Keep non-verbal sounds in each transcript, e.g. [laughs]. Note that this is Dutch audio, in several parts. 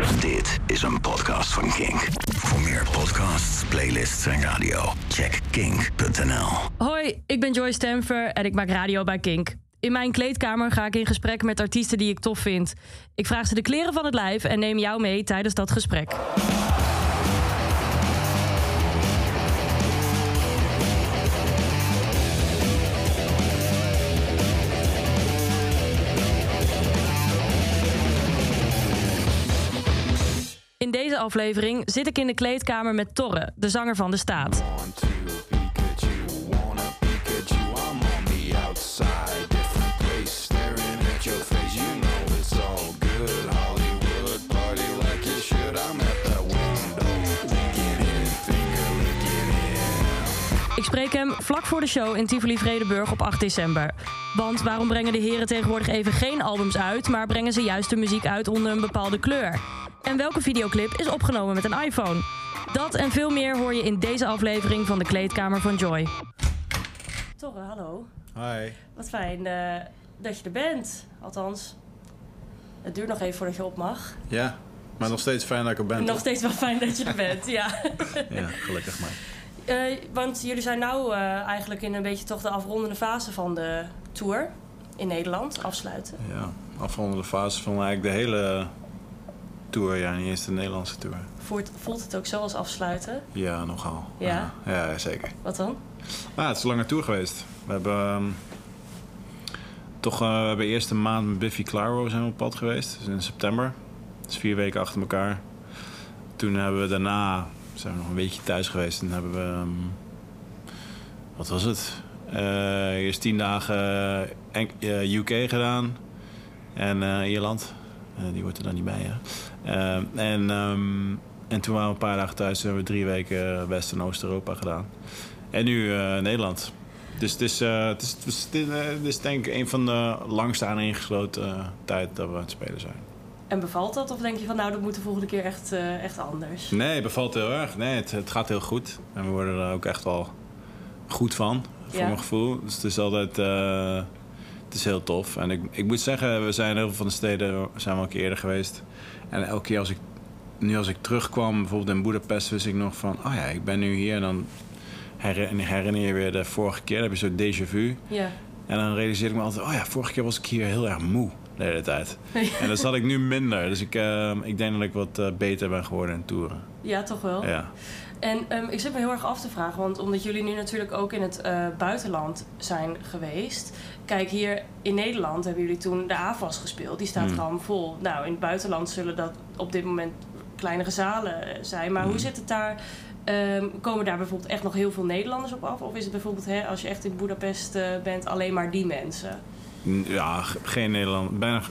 Dit is een podcast van Kink. Voor meer podcasts, playlists en radio, check kink.nl. Hoi, ik ben Joy Stamfer en ik maak radio bij Kink. In mijn kleedkamer ga ik in gesprek met artiesten die ik tof vind. Ik vraag ze de kleren van het lijf en neem jou mee tijdens dat gesprek. In deze aflevering zit ik in de kleedkamer met Torre, de zanger van de staat. Ik spreek hem vlak voor de show in Tivoli Vredenburg op 8 december. Want waarom brengen de heren tegenwoordig even geen albums uit, maar brengen ze juist de muziek uit onder een bepaalde kleur? En welke videoclip is opgenomen met een iPhone? Dat en veel meer hoor je in deze aflevering van de Kleedkamer van Joy. Torre, hallo. Hi. Wat fijn eh, dat je er bent. Althans, het duurt nog even voordat je op mag. Ja, maar nog steeds fijn dat ik er ben. Nog steeds wel fijn dat je er bent, ja. [laughs] Ja, gelukkig maar. Eh, want jullie zijn nou eh, eigenlijk in een beetje toch de afrondende fase van de tour in Nederland afsluiten. Ja, afrondende fase van eigenlijk de hele tour. Ja, niet eens de Nederlandse tour. Voelt, voelt het ook zo als afsluiten? Ja, nogal. Ja? Ja, zeker. Wat dan? Ah, het is een lange tour geweest. We hebben ehm, toch, eh, we hebben eerst een maand met Biffy Clyro zijn we op pad geweest. Dus in september. Dus vier weken achter elkaar. Toen hebben we daarna, zijn we nog een weekje thuis geweest. En hebben we, ehm, wat was het? Eh, eerst tien dagen enk- eh, UK gedaan. En Ierland. Die wordt er dan niet bij, hè. Eh, en, ehm, en toen waren we een paar dagen thuis. Toen hebben we drie weken West- en Oost-Europa gedaan. En nu eh, Nederland. Dus het is, eh, het is, het is, dit, dit is denk ik een van de langste aaneengesloten uh, tijd dat we aan het spelen zijn. En bevalt dat? Of denk je van nou, dat moet de volgende keer echt, echt anders? Nee, het bevalt heel erg. Nee, het, het gaat heel goed. En we worden er ook echt wel goed van, voor Ja. mijn gevoel. Dus het is altijd... het is heel tof. En ik, ik moet zeggen, we zijn heel veel van de steden zijn we al een keer eerder geweest. En elke keer als ik... Nu als ik terugkwam, bijvoorbeeld in Budapest, wist ik nog van... Oh ja, ik ben nu hier en dan herinner, je weer de vorige keer. Dan heb je zo'n déjà vu. Ja. En dan realiseerde ik me altijd... Oh ja, vorige keer was ik hier heel erg moe de hele tijd. [laughs] En dat zat ik nu minder. Dus ik, eh, ik denk dat ik wat eh, beter ben geworden in toeren. Ja, toch wel? Ja. En ehm, ik zit me heel erg af te vragen, want omdat jullie nu natuurlijk ook in het eh, buitenland zijn geweest. Kijk, hier in Nederland hebben jullie toen de AFAS gespeeld. Die staat Hmm. gewoon vol. Nou, in het buitenland zullen dat op dit moment kleinere zalen eh, zijn. Maar hoe Hmm. zit het daar? Ehm, komen daar bijvoorbeeld echt nog heel veel Nederlanders op af? Of is het bijvoorbeeld, hè, als je echt in Budapest bent, alleen maar die mensen? Ja, geen Nederland. Bijna.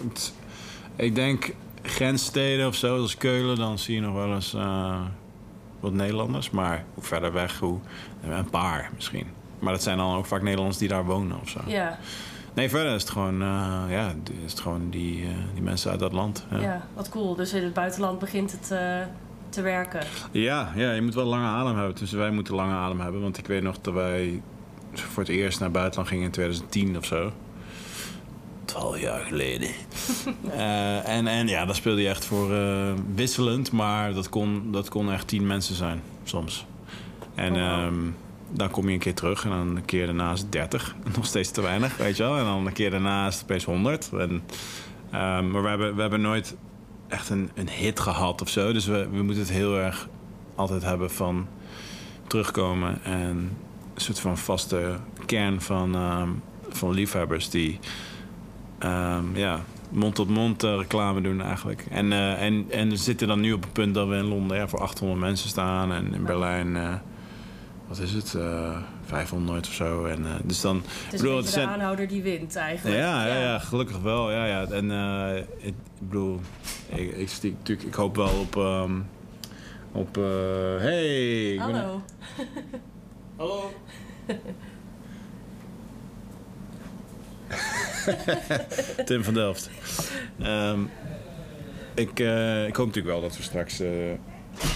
Ik denk grenssteden of zo, zoals Keulen, dan zie je nog wel eens eh, wat Nederlanders. Maar hoe verder weg, hoe. Een paar misschien. Maar dat zijn dan ook vaak Nederlanders die daar wonen of zo. Ja, Nee, verder is het gewoon, eh, ja, is het gewoon die, eh, die mensen uit dat land. Ja. ja. wat cool. Dus in het buitenland begint het eh, te werken. Ja, ja, je moet wel lange adem hebben. Dus wij moeten lange adem hebben. Want ik weet nog dat wij voor het eerst naar buitenland gingen in 2010 of zo. 12 jaar geleden. [laughs] Eh, en, en ja, dan speelde je echt voor eh, wisselend. Maar dat kon, dat kon echt 10 mensen zijn, soms. En Oh, ehm, dan kom je een keer terug en dan een keer daarna is het 30. Nog steeds te weinig, weet je wel. En dan een keer daarna is het opeens 100. En, ehm, maar we hebben, we hebben nooit echt een, een hit gehad of zo. Dus we, we moeten het heel erg altijd hebben van terugkomen. En een soort van vaste kern van, ehm, van liefhebbers die ehm, ja, mond-tot-mond eh, reclame doen eigenlijk. En, eh, en, en we zitten dan nu op het punt dat we in Londen ja, voor 800 mensen staan. En in Berlijn, eh, wat is het, eh 500 of zo. En, eh, dus dan, Het is bedoel, een het de zijn- aanhouder die wint eigenlijk. ja, ja, ja, gelukkig wel. Ja, ja. En eh, ik, ik bedoel, ik, ik, stiek- natuurlijk, ik hoop wel op. ehm, op hey! ik ben- Hallo. [laughs] Hallo! [laughs] Tim van Delft. Ehm, ik, eh, ik hoop natuurlijk wel dat we straks. eh,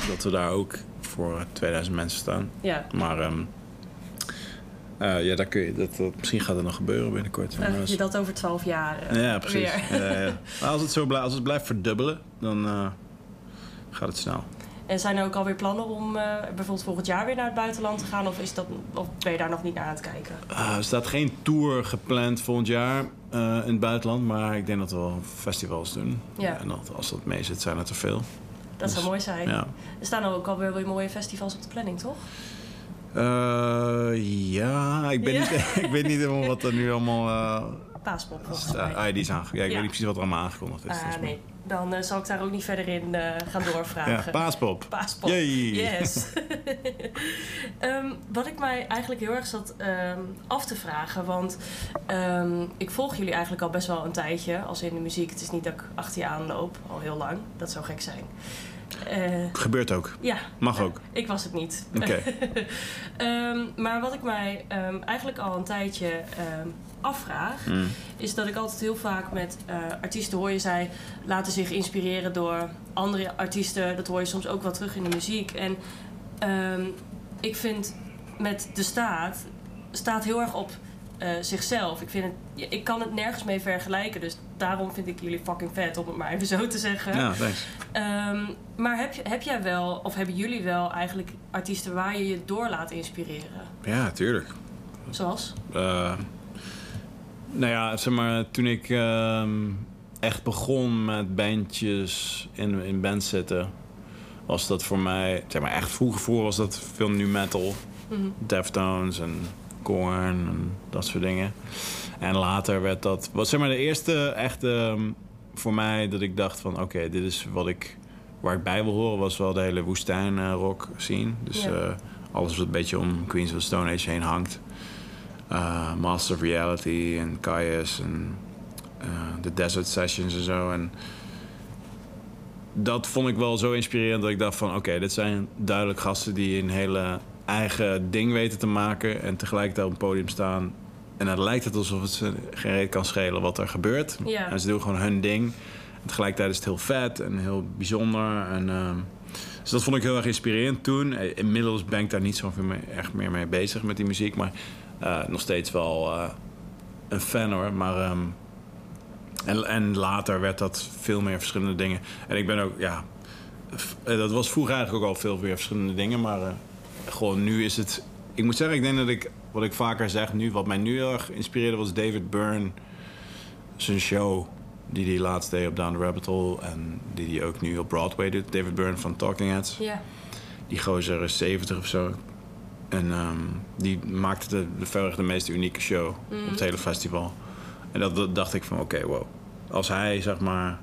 dat we daar ook voor 2000 mensen staan. Ja, Maar. ehm, eh, ja, daar kun je, dat, dat, misschien gaat het nog gebeuren binnenkort. dan heb je dat over 12 jaar Ja, precies. weer. Ja, ja. Maar als het, zo blijft, als het blijft verdubbelen, dan, gaat het snel. En zijn er ook alweer plannen om eh, bijvoorbeeld volgend jaar weer naar het buitenland te gaan? Of, is dat, of ben je daar nog niet naar aan het kijken? Eh, er staat geen tour gepland volgend jaar eh, in het buitenland, maar ik denk dat we wel festivals doen. Ja. En dat, als dat mee zit, zijn het er veel. Dat zou Dus, mooi zijn. Ja. Er staan ook alweer weer mooie festivals op de planning, toch? Ja, ik, ben Ja. Niet, [laughs] ik weet niet helemaal wat er nu allemaal... Paaspop, uh, is aange- ja, ik weet niet precies wat er allemaal aangekondigd is. Ah, nee. Dan eh, zal ik daar ook niet verder in eh, gaan doorvragen. Ja, paaspop. Paaspop. Yay. Yes. [laughs] Ehm, wat ik mij eigenlijk heel erg zat ehm, af te vragen, want ehm, ik volg jullie eigenlijk al best wel een tijdje, als in de muziek. Het is niet dat ik achter je aanloop, al heel lang. Dat zou gek zijn. Eh, Gebeurt ook. ja. Mag ook. [laughs] Ik was het niet. Oké. [laughs] Maar wat ik mij eigenlijk al een tijdje afvraag, Mm. is dat ik altijd heel vaak met eh, artiesten hoor je zij laten zich inspireren door andere artiesten. Dat hoor je soms ook wel terug in de muziek. En ehm, ik vind met de staat staat heel erg op eh, zichzelf. Ik, vind het, ik kan het nergens mee vergelijken. Dus daarom vind ik jullie fucking vet, om het maar even zo te zeggen. Ja, thanks. Ehm, maar heb, heb jij wel, of hebben jullie wel eigenlijk artiesten waar je je door laat inspireren? Ja, tuurlijk. Zoals? Eh, nou ja, zeg maar, toen ik ehm, echt begon met bandjes in, in bands zitten, was dat voor mij, zeg maar echt vroeger voor was dat veel nu metal, Mhm. Deftones en Korn en dat soort dingen. En later werd dat, was zeg maar de eerste echte ehm, voor mij dat ik dacht van oké, dit is wat ik, waar ik bij wil horen, was wel de hele woestijn eh, rock scene. Dus Ja. eh, alles wat een beetje om Queens of the Stone Age heen hangt. Uh, Master of Reality en Kaius en eh, de Desert Sessions en zo. En dat vond ik wel zo inspirerend dat ik dacht van... oké, dit zijn duidelijk gasten die een hele eigen ding weten te maken... en tegelijkertijd op een podium staan. En dan lijkt het alsof het ze geen reet kan schelen wat er gebeurt. En ze doen gewoon hun ding. En tegelijkertijd is het heel vet en heel bijzonder. En, ehm, dus dat vond ik heel erg inspirerend toen. Eh, Inmiddels ben ik daar niet zo veel mee, echt meer mee bezig met die muziek. Maar eh, nog steeds wel eh, een fan hoor. Maar, ehm, en, en later werd dat veel meer verschillende dingen. En ik ben ook, ja... eh, Dat was vroeger eigenlijk ook al veel meer verschillende dingen. Maar gewoon nu is het... Ik moet zeggen, ik denk dat ik... Wat ik vaker zeg nu... Wat mij nu heel erg inspireerde was David Byrne. Zijn show die hij laatst deed op Down the Rabbit Hole. En die hij ook nu op Broadway doet. David Byrne van Talking Heads. Ja. Die gozer is 70 of zo. En ehm, die maakte de, de verreweg de meest unieke show op het hele festival. En dat, dat dacht ik van, oké, wow. Als hij, zeg maar,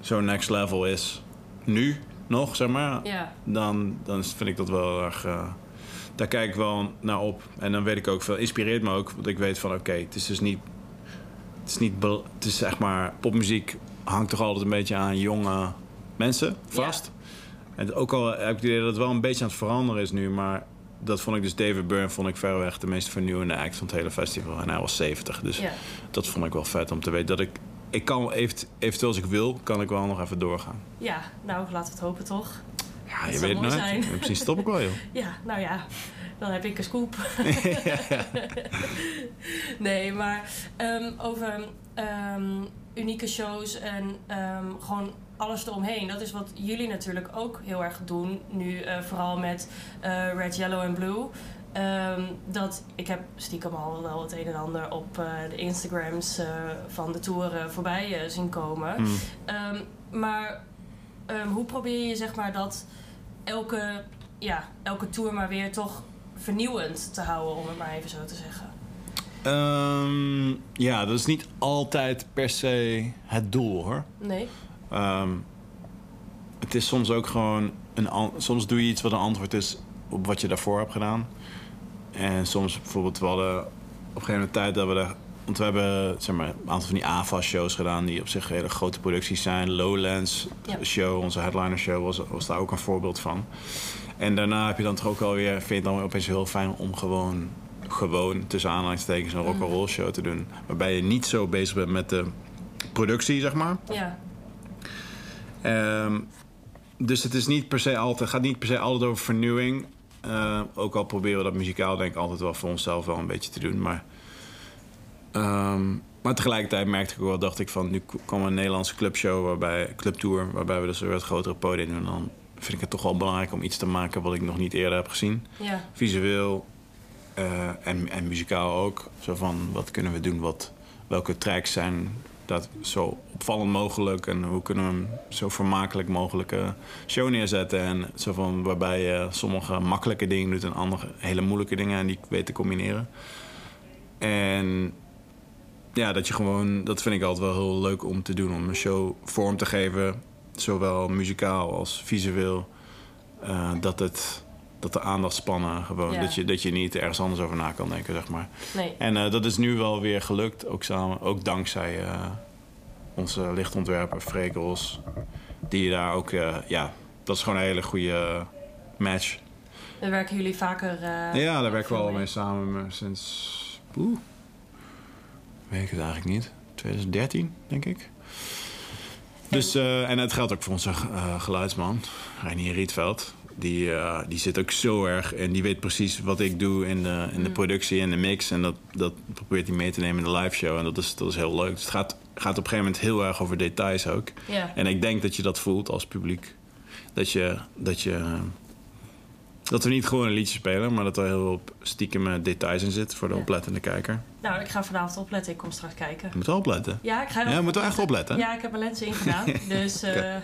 zo next level is, nu nog, zeg maar... Dan, dan vind ik dat wel erg... eh, daar kijk ik wel naar op. En dan weet ik ook veel... Inspireert me ook, want ik weet van, oké, het is dus niet... Het is niet... Het is, zeg maar... Popmuziek hangt toch altijd een beetje aan jonge mensen vast. En ook al heb ik het idee dat het wel een beetje aan het veranderen is nu, maar dat vond ik dus David Byrne vond ik verreweg de meest vernieuwende act van het hele festival. En hij was 70, dus Ja. dat vond ik wel vet om te weten dat ik ik kan event- eventueel als ik wil, kan ik wel nog even doorgaan. Ja, nou laten we het hopen toch. Ja, Dat je weet mooi nooit. [laughs] Misschien stop ik wel, joh. [laughs] Ja, nou ja, dan heb ik een scoop. [laughs] nee, maar ehm, over ehm, unieke shows en ehm, gewoon alles eromheen. Dat is wat jullie natuurlijk ook heel erg doen. Nu eh, vooral met eh, Red, Yellow en Blue. Ehm, dat, ik heb stiekem al wel het een en ander op eh, de Instagrams van de toeren voorbij zien komen. Hmm. Ehm, maar ehm, hoe probeer je zeg maar dat elke, ja, elke tour maar weer toch vernieuwend te houden, om het maar even zo te zeggen? Ja, dat is niet altijd per se het doel, hoor. Nee? Ehm, het is soms ook gewoon een soms doe je iets wat een antwoord is op wat je daarvoor hebt gedaan. En soms bijvoorbeeld, we hadden op een gegeven moment tijd dat we daar. Want we hebben zeg maar, een aantal van die AVA-shows gedaan die op zich hele grote producties zijn. Lowlands Ja. show, onze headliner show, was, was daar ook een voorbeeld van. En daarna heb je dan toch ook alweer, vind je het dan opeens heel fijn om gewoon, gewoon tussen aanhalingstekens een rock'n'roll show te doen. Waarbij je niet zo bezig bent met de productie, zeg maar. Ja. Ehm, dus het is niet per se altijd, gaat niet per se altijd over vernieuwing. Eh, ook al proberen we dat muzikaal denk ik altijd wel voor onszelf wel een beetje te doen. Maar ehm, Maar tegelijkertijd merkte ik ook wel, dacht ik van... nu kwam een Nederlandse clubshow, waarbij, clubtour... waarbij we dus weer het grotere podium doen. Dan vind ik het toch wel belangrijk om iets te maken... wat ik nog niet eerder heb gezien. Ja. Visueel eh, en, en muzikaal ook. Zo van, wat kunnen we doen? Wat, welke tracks zijn dat zo opvallend mogelijk? En hoe kunnen we hem zo vermakelijk mogelijke show neerzetten? En zo van, waarbij je sommige makkelijke dingen doet... en andere hele moeilijke dingen en die weet te combineren. En ja, dat je gewoon, dat vind ik altijd wel heel leuk om te doen. Om een show vorm te geven, zowel muzikaal als visueel. eh, dat, het, dat de aandachtspannen gewoon, Ja. dat, je, dat je niet ergens anders over na kan denken, zeg maar. Nee. En eh, dat is nu wel weer gelukt, ook, samen, ook dankzij eh, onze lichtontwerper Frekels. Die daar ook, eh, ja, dat is gewoon een hele goede match. Dan werken jullie vaker... Ja, daar werken we al mee samen sinds. Oeh. Weet ik het eigenlijk niet. 2013, denk ik. Dus, en het geldt ook voor onze eh, geluidsman, Reinier Rietveld. Die, eh, die zit ook zo erg en die weet precies wat ik doe in de, in de productie en de mix. En dat, dat probeert hij mee te nemen in de live show. En dat is, dat is heel leuk. Dus het gaat, gaat op een gegeven moment heel erg over details ook. Ja. En ik denk dat je dat voelt als publiek. Dat je, dat je dat we niet gewoon een liedje spelen, maar dat er heel veel stiekem details in zit voor de Ja. oplettende kijker. Nou, ik ga vanavond opletten. Ik kom straks kijken. Je moet wel opletten. Ja, ik ga Ja, je moet wel echt opletten. Ja, ik heb er lenzen in gedaan. [laughs] dus eh,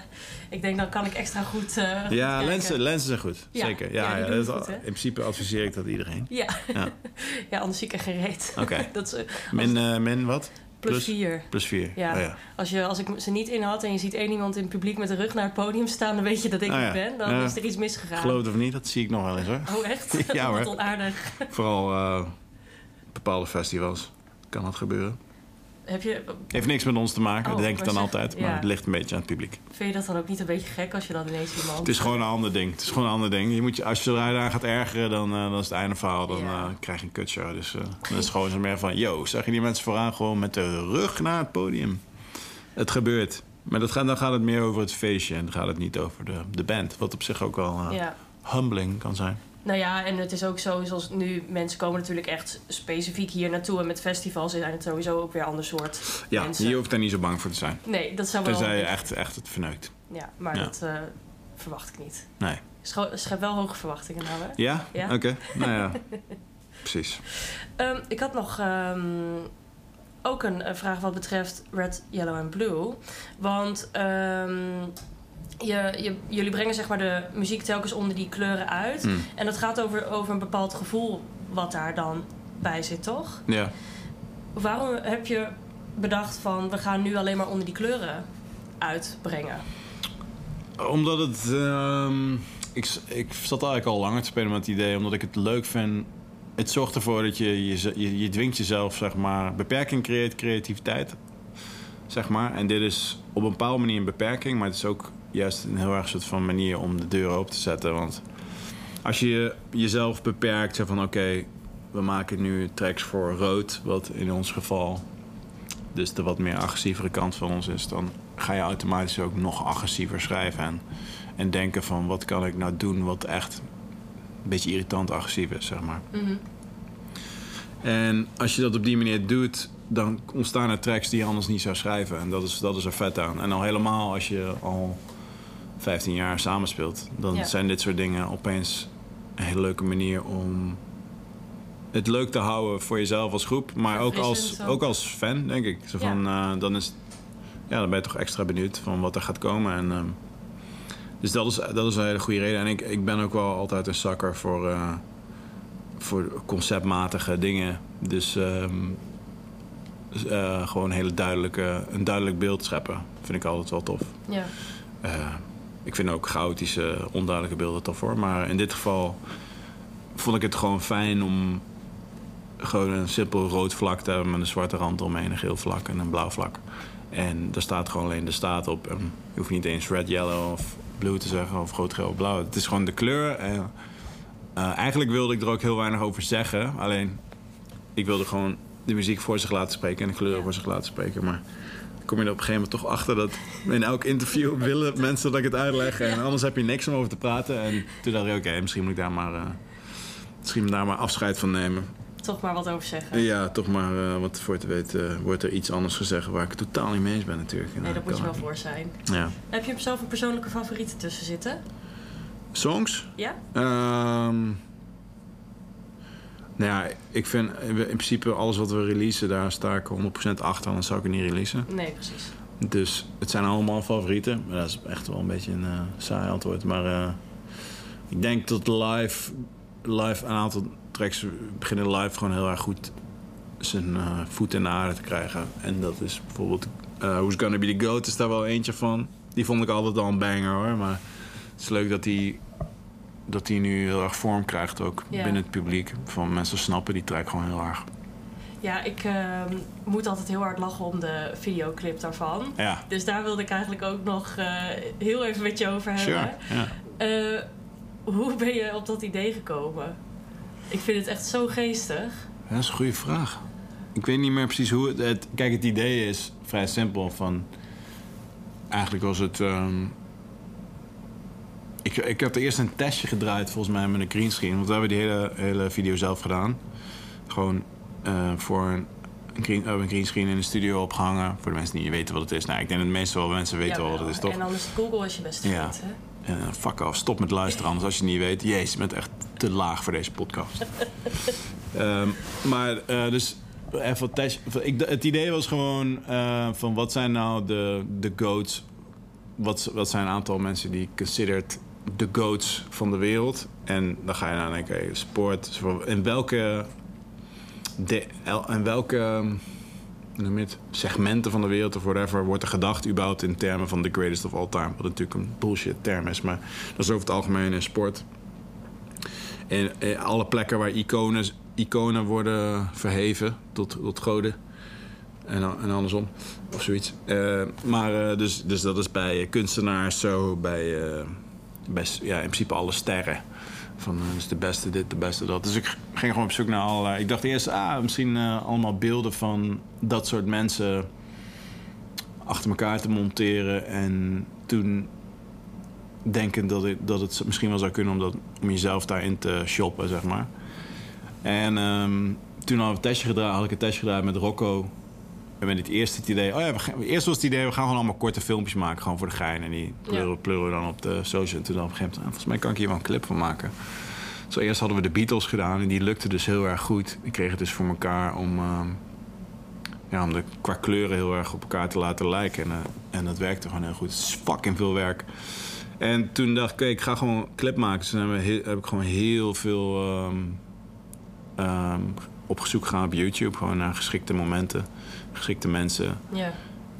ik denk dan kan ik extra goed. eh, Ja, lenzen, lenzen zijn goed. Ja, Zeker. ja, Ja, dat- goed, in principe adviseer ik dat iedereen. Ja. Ja. [laughs] ja, anders zie ik er geen reet. Oké. [laughs] dat is, eh, Min, eh, min wat? Plus 4. Plus vier. Ja. Oh, ja. Als, je, als ik ze niet in had en je ziet één iemand in het publiek met de rug naar het podium staan, dan weet je dat ik het ja. ben. Dan is er iets misgegaan. Geloof of niet, dat zie ik nog wel eens hoor. Oh, echt? [laughs] [laughs] Ja, hoor. Wat onaardig. Vooral eh, bepaalde festivals kan dat gebeuren. Heb je, Heeft niks met ons te maken, Oh, dat denk ik dan altijd. Maar ja. het ligt een beetje aan het publiek. vind je dat dan ook niet een beetje gek als je dan ineens iemand... Het is gewoon een ander ding. Het is gewoon een ander ding. Je moet je, als je je daar gaat ergeren, dan, eh, dan is het einde verhaal. Dan Ja. eh, krijg je een kutshow. Dus eh, dan is het gewoon zo meer van... Yo, zag je die mensen vooraan gewoon met de rug naar het podium? Het gebeurt. Maar dat gaat, dan gaat het meer over het feestje. En dan gaat het niet over de, de band. Wat op zich ook wel Ja. humbling kan zijn. Nou ja, en het is ook zo, zoals nu, mensen komen natuurlijk echt specifiek hier naartoe. En met festivals zijn het sowieso ook weer ander soort Ja, mensen. je hoeft daar niet zo bang voor te zijn. Nee, dat zou wel... Tenzij je echt, echt het verneukt. Ja, maar Ja. dat eh, verwacht ik niet. Nee. Schep wel hoge verwachtingen nou, hè? Ja? Ja. Oké. Nou ja. [laughs] Precies. Ehm, ik had nog ehm, ook een eh, vraag wat betreft Red, Yellow en Blue. Want ehm, je, je, jullie brengen zeg maar de muziek telkens onder die kleuren uit. Hmm. En dat gaat over, over een bepaald gevoel wat daar dan bij zit, toch? Ja. Waarom heb je bedacht van we gaan nu alleen maar onder die kleuren uitbrengen? Omdat het. ehm, ik, ik zat eigenlijk al langer te spelen met het idee, omdat ik het leuk vind. Het zorgt ervoor dat je, je, je, je dwingt jezelf, zeg maar. Beperking creëert creativiteit. Zeg maar. En dit is op een bepaalde manier een beperking, maar het is ook juist een heel erg soort van manier om de deur open te zetten. Want als je jezelf beperkt, zeg van oké, we maken nu tracks voor rood, wat in ons geval dus de wat meer agressievere kant van ons is, dan ga je automatisch ook nog agressiever schrijven. En, en denken van wat kan ik nou doen wat echt een beetje irritant agressief is, zeg maar. Mhm. En als je dat op die manier doet, dan ontstaan er tracks die je anders niet zou schrijven. En dat is, dat is er vet aan. En al helemaal als je al 15 jaar samenspeelt, dan Ja. zijn dit soort dingen opeens een hele leuke manier om het leuk te houden voor jezelf als groep, maar ook als, ook. als fan, denk ik. Zo Ja. van, eh, dan, is, ja, dan ben je toch extra benieuwd van wat er gaat komen. En, ehm, dus dat is, dat is een hele goede reden. En ik, ik ben ook wel altijd een zakker voor, eh, voor conceptmatige dingen. Dus eh, gewoon een hele duidelijke, een duidelijk beeld scheppen. Vind ik altijd wel tof. Ja. Ik vind ook chaotische, onduidelijke beelden tof hoor. Maar in dit geval vond ik het gewoon fijn om gewoon een simpel rood vlak te hebben met een zwarte rand omheen, een geel vlak en een blauw vlak. En daar staat gewoon alleen de staat op. En je hoeft niet eens red, yellow of blue te zeggen of rood, geel blauw. Het is gewoon de kleur. En, eh, eigenlijk wilde ik er ook heel weinig over zeggen. Alleen, ik wilde gewoon de muziek voor zich laten spreken en de kleuren voor zich laten spreken. Maar kom je er op een gegeven moment toch achter dat in elk interview willen mensen dat ik het uitleg. En anders heb je niks om over te praten. En toen dacht ik, oké, misschien moet ik daar maar, eh, misschien daar maar afscheid van nemen. toch maar wat over zeggen. Ja, toch maar, eh, wat voor te weten wordt er iets anders gezegd waar ik het totaal niet mee eens ben natuurlijk. Nee, daar moet je wel voor zijn. Ja. Heb je zelf een persoonlijke favoriet tussen zitten? Songs? Ja? Ehm nou ja, ik vind in principe alles wat we releasen, daar sta ik 100% achter, anders zou ik het niet releasen. Nee, precies. Dus het zijn allemaal favorieten. Maar dat is echt wel een beetje een eh, saai antwoord. Maar eh, ik denk dat live, live, een aantal tracks beginnen live gewoon heel erg goed zijn eh, voet in de aarde te krijgen. En dat is bijvoorbeeld Who's Gonna Be The Goat is daar wel eentje van. Die vond ik altijd al een banger hoor. Maar het is leuk dat die, dat die nu heel erg vorm krijgt ook Ja. binnen het publiek. Van mensen snappen die track gewoon heel erg. Ja, ik ehm, moet altijd heel hard lachen om de videoclip daarvan. Ja, Dus daar wilde ik eigenlijk ook nog eh, heel even met je over hebben. sure. Ja. Eh, hoe ben je op dat idee gekomen? Ik vind het echt zo geestig. Ja, dat is een goede vraag. Ik weet niet meer precies hoe het, het... Kijk, het idee is vrij simpel. Van, eigenlijk was het... ehm, ik, ik heb eerst een testje gedraaid volgens mij met een greenscreen. Want we hebben die hele, hele video zelf gedaan. Gewoon eh, voor een, een, green, een greenscreen in de studio opgehangen. Voor de mensen die niet weten wat het is. Nou, ik denk dat de meeste wel mensen weten wel wat het is, toch? En dan is Google is je beste Ja. hè? Eh, fuck af, stop met luisteren anders als je het niet weet. Jezus, je bent echt te laag voor deze podcast. [laughs] Ehm, maar eh, dus even test. Ik, het idee was gewoon eh, van wat zijn nou de, de goats? Wat, wat zijn een aantal mensen die considered de goats van de wereld? En dan ga je naar oké, sport. In welke, de, in welke het, segmenten van de wereld of whatever wordt er gedacht überhaupt in termen van the greatest of all time. Wat natuurlijk een bullshit term is, maar dat is over het algemeen in sport. Eh, alle plekken waar iconen, iconen worden verheven tot, tot goden. En, en andersom, of zoiets. Eh, maar eh, dus, dus dat is bij eh, kunstenaars zo, bij, s- ja, in principe alle sterren. Van eh, dus de beste dit, de beste dat. Dus ik ging gewoon op zoek naar allerlei... Ik dacht eerst, ah, misschien eh, allemaal beelden van dat soort mensen achter elkaar te monteren. En toen denkend dat, het- dat het misschien wel zou kunnen om, dat, om jezelf daarin te shoppen, zeg maar. En ehm, toen had, ik een testje gedraaid, had ik een testje gedaan met Rocco. En met het eerste het idee... Oh ja, we gaan, eerst was het idee, we gaan gewoon allemaal korte filmpjes maken. Gewoon voor de gein. En die pleuren, Ja. pleuren we dan op de social. En toen dan op een gegeven moment... ah, volgens mij kan ik hier wel een clip van maken. Zo eerst hadden we de Beatles gedaan. En die lukte dus heel erg goed. Ik kreeg het dus voor elkaar om... ehm, ja, om de, qua kleuren heel erg op elkaar te laten lijken. En, eh, en dat werkte gewoon heel goed. Het is fucking veel werk. En toen dacht ik, ik ga gewoon een clip maken. Dus toen hebben heb ik gewoon heel veel ehm, op zoek gegaan op YouTube. Gewoon naar geschikte momenten, geschikte mensen. Ja.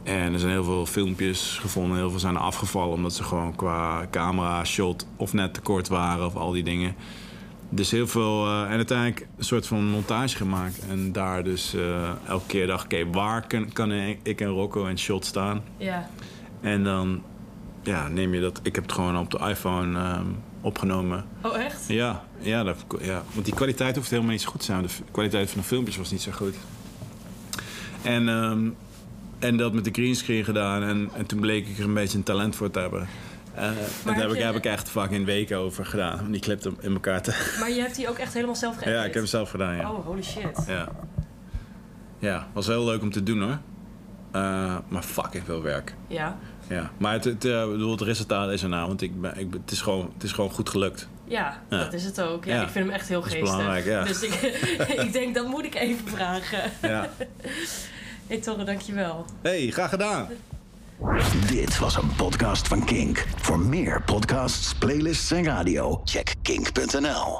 En er zijn heel veel filmpjes gevonden. Heel veel zijn er afgevallen omdat ze gewoon qua camera, shot of net te kort waren of al die dingen. Dus heel veel. eh, en uiteindelijk een soort van montage gemaakt. En daar dus eh, elke keer dacht oké, waar kan, kan ik en Rocco in shot staan? Ja. En dan ja, neem je dat. Ik heb het gewoon op de iPhone ehm, opgenomen. Oh, echt? Ja, ja, dat, ja, want die kwaliteit hoeft helemaal niet zo goed te zijn. De kwaliteit van de filmpjes was niet zo goed. En, ehm, en dat met de greenscreen gedaan. En, en toen bleek ik er een beetje een talent voor te hebben. En daar heb ik, heb ik echt fucking weken over gedaan. Om die clip in elkaar te... Maar je hebt die ook echt helemaal zelf geëdit? [laughs] ja, ik heb het zelf gedaan, ja. Oh, holy shit. Ja, ja was heel leuk om te doen hoor. Eh, maar fucking veel werk. Ja. Ja, maar het, het, eh, bedoel, het resultaat is erna, want ik ben, ik, het, is gewoon, het is gewoon goed gelukt. Ja, Ja. dat is het ook. Ja, Ja. Ik vind hem echt heel Dat is geestig. belangrijk, ja. Dus ik, [laughs] ik denk, dat moet ik even vragen. Ja. [laughs] Hey Torre, dankjewel. hey, graag gedaan. Dit was een podcast van Kink. Voor meer podcasts, playlists en radio, check kink.nl.